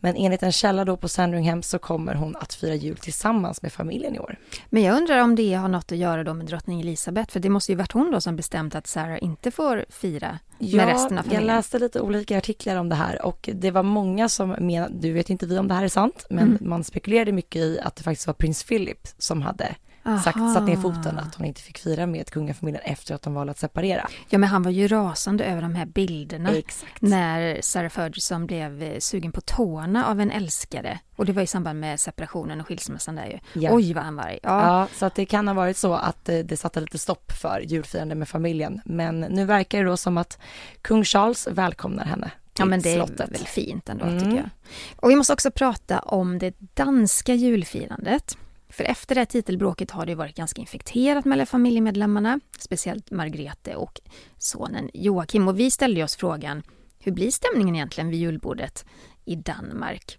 Men enligt en källa då på Sandringham så kommer hon att fira jul tillsammans med familjen i år. Men jag undrar om det har något att göra då med drottning Elisabeth, för det måste ju varit hon då som bestämt att Sarah inte får fira ja, med resten av familjen. jag läste lite olika artiklar om det här och det var många som menade, du vet inte vi om det här är sant, men mm. man spekulerade mycket i att det faktiskt var prins Philip som hade sagt, satt ner foten att hon inte fick fira med kungafamiljen efter att de valde att separera. Ja, men han var ju rasande över de här bilderna. Exakt. När Sarah Ferguson blev eh, sugen på tårna av en älskare. Och det var i samband med separationen och skilsmässan där ju. Ja. Oj vad han var arg. Ja. ja, så att det kan ha varit så att eh, det satte lite stopp för julfirande med familjen. Men nu verkar det då som att kung Charles välkomnar henne Ja men det slottet. är väl fint ändå mm. tycker jag. Och vi måste också prata om det danska julfirandet. För efter det här titelbråket har det varit ganska infekterat mellan familjemedlemmarna, speciellt Margrethe och sonen Joakim. Och vi ställde oss frågan, hur blir stämningen egentligen vid julbordet i Danmark?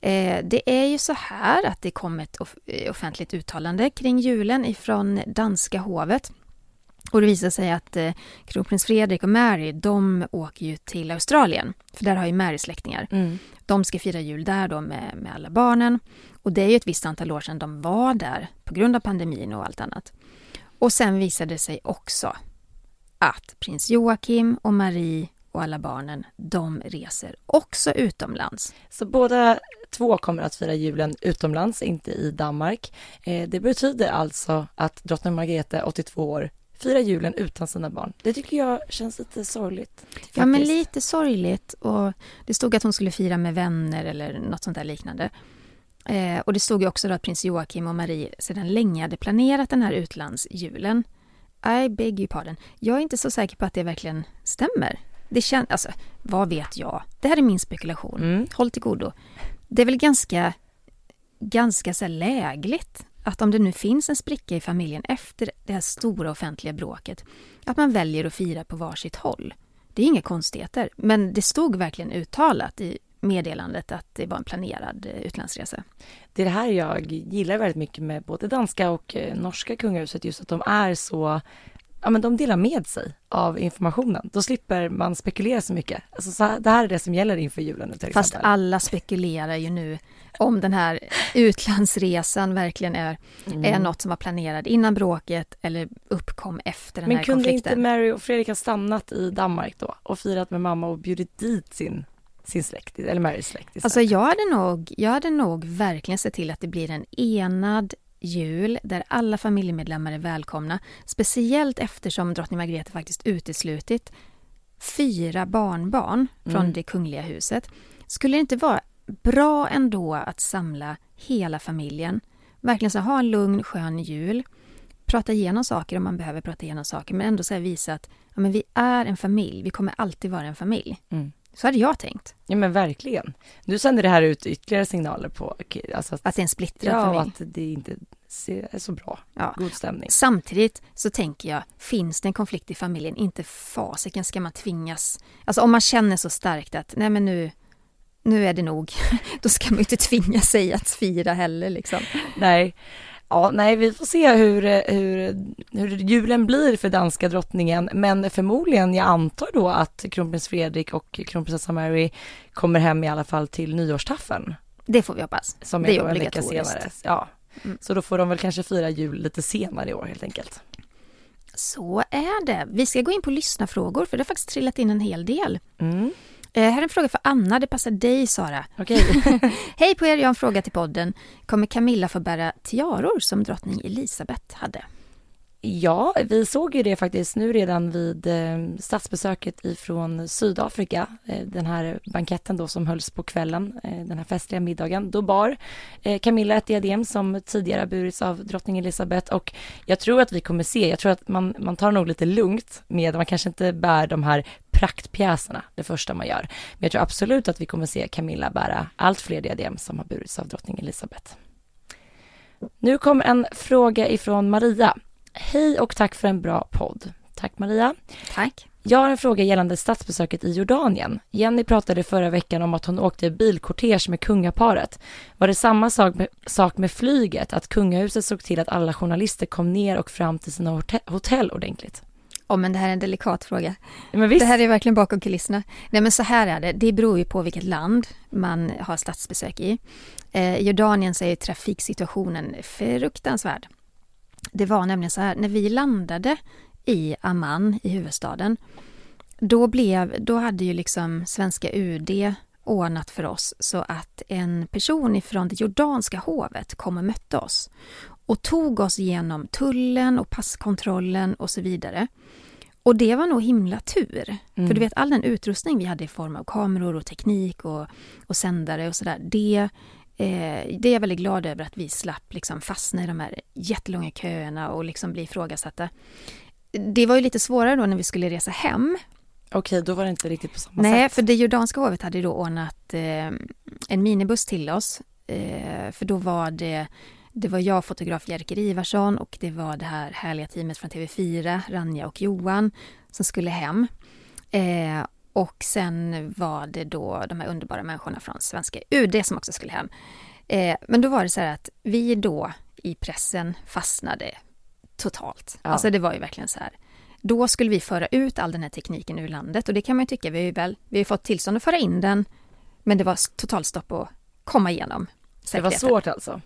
Eh, det är ju så här att det kom ett eh, offentligt uttalande kring julen ifrån danska hovet. Och det visar sig att eh, kronprins Fredrik och Mary, de åker ju till Australien. För där har ju Mary släktingar. Mm. De ska fira jul där då med, med alla barnen. Och det är ju ett visst antal år sedan de var där på grund av pandemin och allt annat. Och sen visade det sig också att prins Joakim och Marie och alla barnen, de reser också utomlands. Så båda två kommer att fira julen utomlands, inte i Danmark. Eh, det betyder alltså att drottning Margrethe, 82 år, firar julen utan sina barn. Det tycker jag känns lite sorgligt. Faktiskt. Ja, men lite sorgligt. Och det stod att hon skulle fira med vänner eller något sånt där liknande. Eh, och det stod ju också att prins Joakim och Marie sedan länge hade planerat den här utlandsjulen. I beg you pardon. Jag är inte så säker på att det verkligen stämmer. Det känns, alltså, vad vet jag? Det här är min spekulation. Mm. Håll till godo. Det är väl ganska, ganska så lägligt att om det nu finns en spricka i familjen efter det här stora offentliga bråket, att man väljer att fira på varsitt håll. Det är inga konstigheter, men det stod verkligen uttalat i meddelandet att det var en planerad eh, utlandsresa. Det är det här jag gillar väldigt mycket med både danska och eh, norska kungahuset, just att de är så ja, men de delar med sig av informationen. Då slipper man spekulera så mycket. Alltså, så här, det här är det som gäller inför julen. Till Fast exempel. alla spekulerar ju nu om den här utlandsresan verkligen är, mm. är något som var planerat innan bråket eller uppkom efter den men här konflikten. Men kunde inte Mary och Fredrik ha stannat i Danmark då och firat med mamma och bjudit dit sin sin släkt, eller Marys släkt istället. Alltså jag hade, nog, jag hade nog verkligen sett till att det blir en enad jul där alla familjemedlemmar är välkomna. Speciellt eftersom drottning Margrethe faktiskt uteslutit fyra barnbarn från mm. det kungliga huset. Skulle det inte vara bra ändå att samla hela familjen? Verkligen så ha en lugn, skön jul. Prata igenom saker om man behöver prata igenom saker men ändå så visa att ja, men vi är en familj, vi kommer alltid vara en familj. Mm. Så hade jag tänkt. Ja men verkligen. Nu sänder det här ut ytterligare signaler på alltså att, att det är en splittrad ja, familj. Ja, att det inte är så bra. Ja. God stämning. Samtidigt så tänker jag, finns det en konflikt i familjen, inte fasiken ska man tvingas... Alltså om man känner så starkt att nej men nu, nu är det nog, [LAUGHS] då ska man ju inte tvinga sig att fira heller liksom. Nej. Ja, nej, vi får se hur, hur, hur julen blir för danska drottningen, men förmodligen, jag antar då att kronprins Fredrik och kronprinsessa Mary kommer hem i alla fall till nyårstaffeln. Det får vi hoppas. Som är, det är obligatoriskt. Senare. Ja, mm. så då får de väl kanske fira jul lite senare i år helt enkelt. Så är det. Vi ska gå in på lyssnarfrågor för det har faktiskt trillat in en hel del. Mm. Eh, här är en fråga för Anna, det passar dig Sara. Okay. [LAUGHS] Hej på er, jag har en fråga till podden. Kommer Camilla få bära tiaror som drottning Elisabeth hade? Ja, vi såg ju det faktiskt nu redan vid eh, statsbesöket ifrån Sydafrika. Eh, den här banketten då som hölls på kvällen, eh, den här festliga middagen. Då bar Camilla ett diadem som tidigare burits av drottning Elizabeth och jag tror att vi kommer se, jag tror att man, man tar nog lite lugnt med, man kanske inte bär de här praktpjäserna det första man gör. Men jag tror absolut att vi kommer se Camilla bära allt fler diadem som har burits av drottning Elizabeth. Nu kommer en fråga ifrån Maria. Hej och tack för en bra podd. Tack Maria. Tack. Jag har en fråga gällande statsbesöket i Jordanien. Jenny pratade förra veckan om att hon åkte bilkortege med kungaparet. Var det samma sak med, sak med flyget, att kungahuset såg till att alla journalister kom ner och fram till sina hotell ordentligt? Oh, men det här är en delikat fråga. Det här är verkligen bakom kulisserna. Nej men så här är det, det beror ju på vilket land man har statsbesök i. Eh, I Jordanien så är trafiksituationen fruktansvärd. Det var nämligen så här, när vi landade i Amman, i huvudstaden, då, blev, då hade ju liksom svenska UD ordnat för oss så att en person ifrån det jordanska hovet kom och mötte oss och tog oss genom tullen och passkontrollen och så vidare. Och det var nog himla tur. Mm. För du vet all den utrustning vi hade i form av kameror och teknik och, och sändare och sådär. Det, eh, det är jag väldigt glad över att vi slapp liksom fastna i de här jättelånga köerna och liksom bli ifrågasatta. Det var ju lite svårare då när vi skulle resa hem. Okej, då var det inte riktigt på samma Nej, sätt. Nej, för det jordanska hovet hade då ordnat eh, en minibuss till oss. Eh, för då var det det var jag, fotograf Jerker Ivarsson och det var det här härliga teamet från TV4, Ranja och Johan, som skulle hem. Eh, och sen var det då de här underbara människorna från svenska UD som också skulle hem. Eh, men då var det så här att vi då i pressen fastnade totalt. Ja. Alltså det var ju verkligen så här. Då skulle vi föra ut all den här tekniken ur landet och det kan man ju tycka, vi har ju väl, vi har fått tillstånd att föra in den, men det var totalstopp att komma igenom. Det var svårt alltså?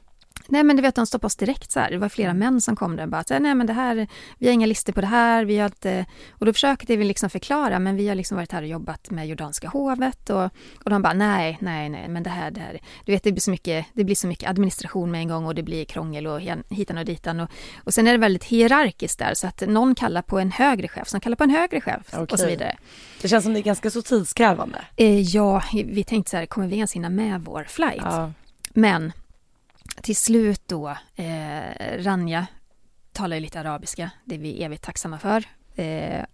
Nej men du vet, de stoppade oss direkt så här. Det var flera mm. män som kom där och bara, nej men det här, vi har inga listor på det här, vi har inte... Och då försökte vi liksom förklara, men vi har liksom varit här och jobbat med jordanska hovet och, och de bara, nej, nej, nej, men det här, det här. Du vet, det blir så mycket, det blir så mycket administration med en gång och det blir krångel och hitan och ditan. Och, och sen är det väldigt hierarkiskt där, så att någon kallar på en högre chef som kallar på en högre chef okay. och så vidare. Det känns som det är ganska så tidskrävande. Eh, ja, vi tänkte så här, kommer vi ens hinna med vår flight? Ja. Men till slut då, eh, Ranja talar ju lite arabiska, det är vi evigt tacksamma för. Eh,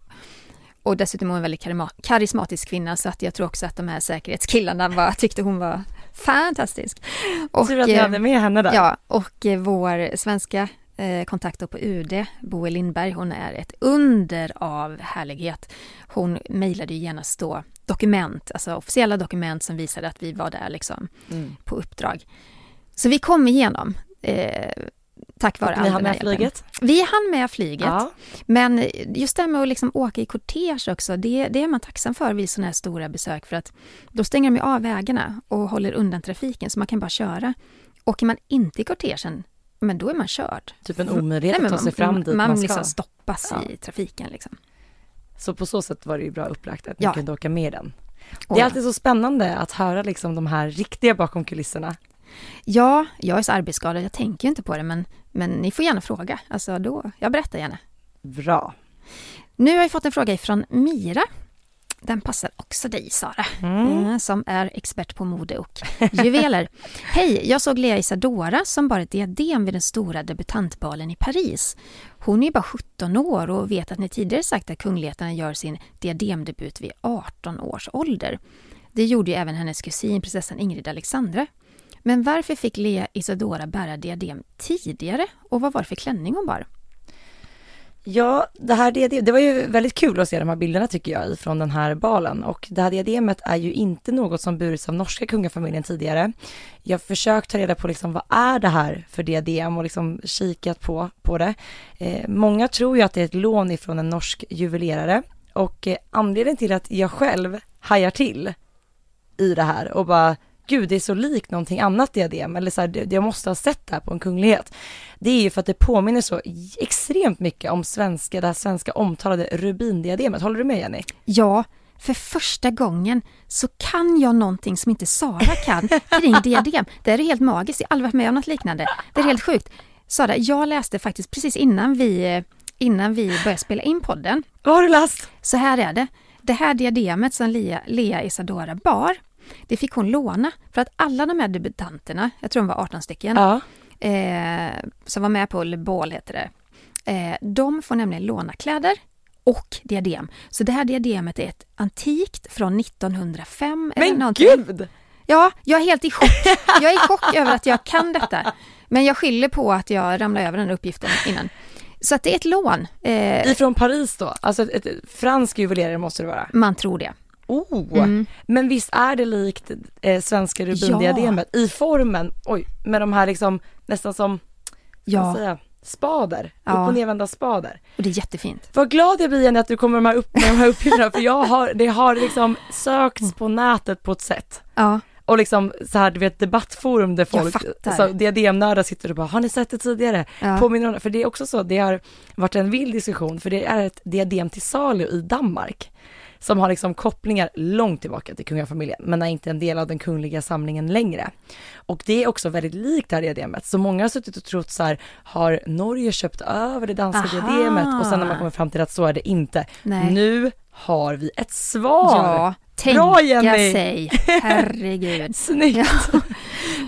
och dessutom är hon en väldigt karismatisk kvinna så att jag tror också att de här säkerhetskillarna var, tyckte hon var fantastisk. Och, Tur att ni eh, hade med henne där. Ja, och eh, vår svenska eh, kontakt på UD, Boel Lindberg, hon är ett under av härlighet. Hon mejlade ju genast då dokument, alltså officiella dokument som visade att vi var där liksom mm. på uppdrag. Så vi kom igenom. Eh, tack vare Och ni hann med flyget? Vi hann med flyget. Ja. Men just det här med att liksom åka i kortege också, det, det är man tacksam för vid sådana här stora besök för att då stänger de av vägarna och håller undan trafiken så man kan bara köra. Åker man inte i kortegen, men då är man körd. Typ en omöjlighet att ta sig fram dit man, man ska. liksom stoppas ja. i trafiken liksom. Så på så sätt var det ju bra upplagt att ni ja. kunde åka med den. Det är alltid så spännande att höra liksom de här riktiga bakom kulisserna. Ja, jag är så arbetsskadad, jag tänker inte på det, men, men ni får gärna fråga. Alltså då, jag berättar gärna. Bra. Nu har jag fått en fråga ifrån Mira. Den passar också dig Sara, mm. mm som är expert på mode och juveler. [LAUGHS] Hej, jag såg Lea Isadora som bar ett diadem vid den stora debutantbalen i Paris. Hon är bara 17 år och vet att ni tidigare sagt att kungligheterna gör sin diademdebut vid 18 års ålder. Det gjorde ju även hennes kusin prinsessan Ingrid Alexandra. Men varför fick Lea Isadora bära diadem tidigare och vad var det för klänning hon bar? Ja, det här diadem, det var ju väldigt kul att se de här bilderna tycker jag från den här balen och det här diademet är ju inte något som burits av norska kungafamiljen tidigare. Jag har försökt ta reda på liksom vad är det här för diadem och liksom kikat på, på det. Eh, många tror ju att det är ett lån ifrån en norsk juvelerare och eh, anledningen till att jag själv hajar till i det här och bara gud det är så likt någonting annat diadem eller så här, jag måste ha sett det här på en kunglighet. Det är ju för att det påminner så extremt mycket om svenska, det här svenska omtalade rubindiademet. Håller du med Jenny? Ja, för första gången så kan jag någonting som inte Sara kan kring [LAUGHS] diadem. Det är helt magiskt, jag har aldrig varit med om något liknande. Det är helt sjukt. Sara, jag läste faktiskt precis innan vi, innan vi började spela in podden. Vad har du läst? Så här är det. Det här diademet som Lea, Lea Isadora bar det fick hon låna för att alla de här debutanterna, jag tror de var 18 stycken, ja. eh, som var med på Le Ball heter det, eh, de får nämligen låna kläder och diadem. Så det här diademet är ett antikt från 1905 Men eller någonting. gud! Ja, jag är helt i chock. Jag är i chock över att jag kan detta. Men jag skyller på att jag ramlade över den uppgiften innan. Så att det är ett lån. Eh, Ifrån Paris då? Alltså ett, ett fransk juvelerare måste det vara? Man tror det. Oh, mm. men visst är det likt eh, svenska rubindiademet ja. i formen, oj, med de här liksom nästan som, ja. säga, spader, ja. upp och nedvända spader. Och det är jättefint. Vad glad jag blir Jenny att du kommer med de här, upp, med de här uppgifterna för jag har, det har liksom sökts på nätet på ett sätt. Ja. Och liksom så här, du vet debattforum där folk, alltså, diademnördar sitter och bara, har ni sett det tidigare? Ja. Påminner om För det är också så, det har varit en vild diskussion, för det är ett diadem till salu i Danmark som har liksom kopplingar långt tillbaka till kungafamiljen, men är inte en del av den kungliga samlingen längre. Och det är också väldigt likt det här diademet, så många har suttit och trott så här, har Norge köpt över det danska Aha. diademet? Och sen när man kommer fram till att så är det inte. Nej. Nu har vi ett svar! Ja, tänka Bra, Jenny. sig, herregud. [LAUGHS] Snyggt! Ja.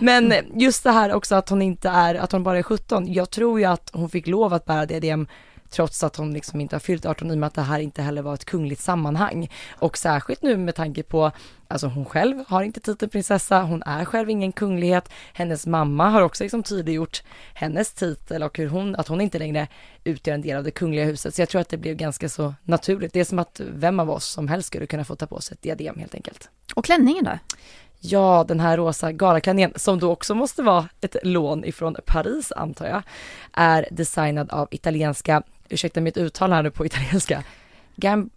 Men just det här också att hon inte är, att hon bara är 17, jag tror ju att hon fick lov att bära diadem trots att hon liksom inte har fyllt 18 i och med att det här inte heller var ett kungligt sammanhang. Och särskilt nu med tanke på, alltså hon själv har inte titeln prinsessa, hon är själv ingen kunglighet, hennes mamma har också liksom tydliggjort hennes titel och hur hon, att hon inte längre utgör en del av det kungliga huset. Så jag tror att det blev ganska så naturligt. Det är som att vem av oss som helst skulle kunna få ta på sig ett diadem helt enkelt. Och klänningen då? Ja, den här rosa galaklänningen, som då också måste vara ett lån ifrån Paris antar jag, är designad av italienska, ursäkta mitt uttal här nu på italienska, Gam...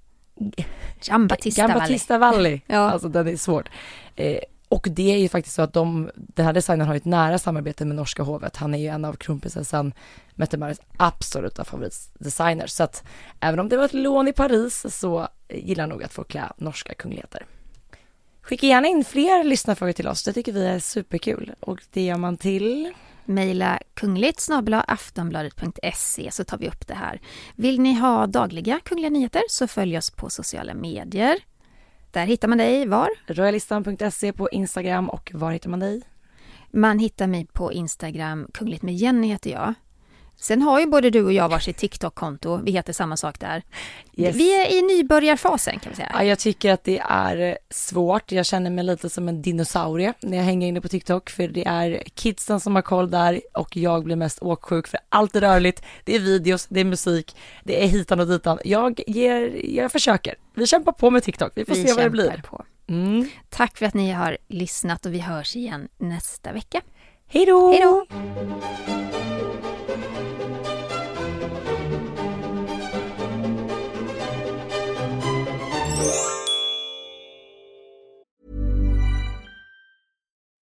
Giambattista Gambattista Valli. Valli. [LAUGHS] ja. Alltså den är svårt. Eh, och det är ju faktiskt så att de, den här designern har ett nära samarbete med norska hovet. Han är ju en av kronprinsessan Mette absoluta favoritdesigners. Så att även om det var ett lån i Paris så gillar nog att få klä norska kungligheter. Skicka gärna in fler lyssnarfrågor till oss, det tycker vi är superkul. Och det gör man till? Mejla kungligt aftonbladet.se så tar vi upp det här. Vill ni ha dagliga kungliga nyheter så följ oss på sociala medier. Där hittar man dig var? Royalistan.se på Instagram och var hittar man dig? Man hittar mig på Instagram, kungligt med Jenny heter jag. Sen har ju både du och jag varsitt TikTok-konto. Vi heter samma sak där. Yes. Vi är i nybörjarfasen kan vi säga. Ja, jag tycker att det är svårt. Jag känner mig lite som en dinosaurie när jag hänger inne på TikTok för det är kidsen som har koll där och jag blir mest åksjuk för allt är rörligt. Det är videos, det är musik, det är hitan och ditan. Jag, ger, jag försöker. Vi kämpar på med TikTok. Vi får vi se vad det blir. På. Mm. Tack för att ni har lyssnat och vi hörs igen nästa vecka. Hej då! Hej då!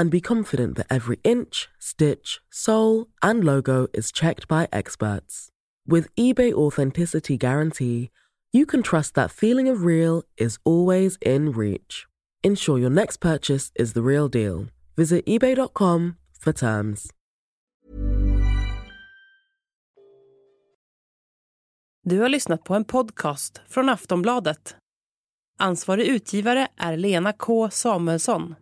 and be confident that every inch, stitch, sole, and logo is checked by experts. With eBay Authenticity Guarantee, you can trust that feeling of real is always in reach. Ensure your next purchase is the real deal. Visit eBay.com for terms. Du har lyssnat på en podcast från Aftonbladet. Ansvarig utgivare är Lena K Samuelsson.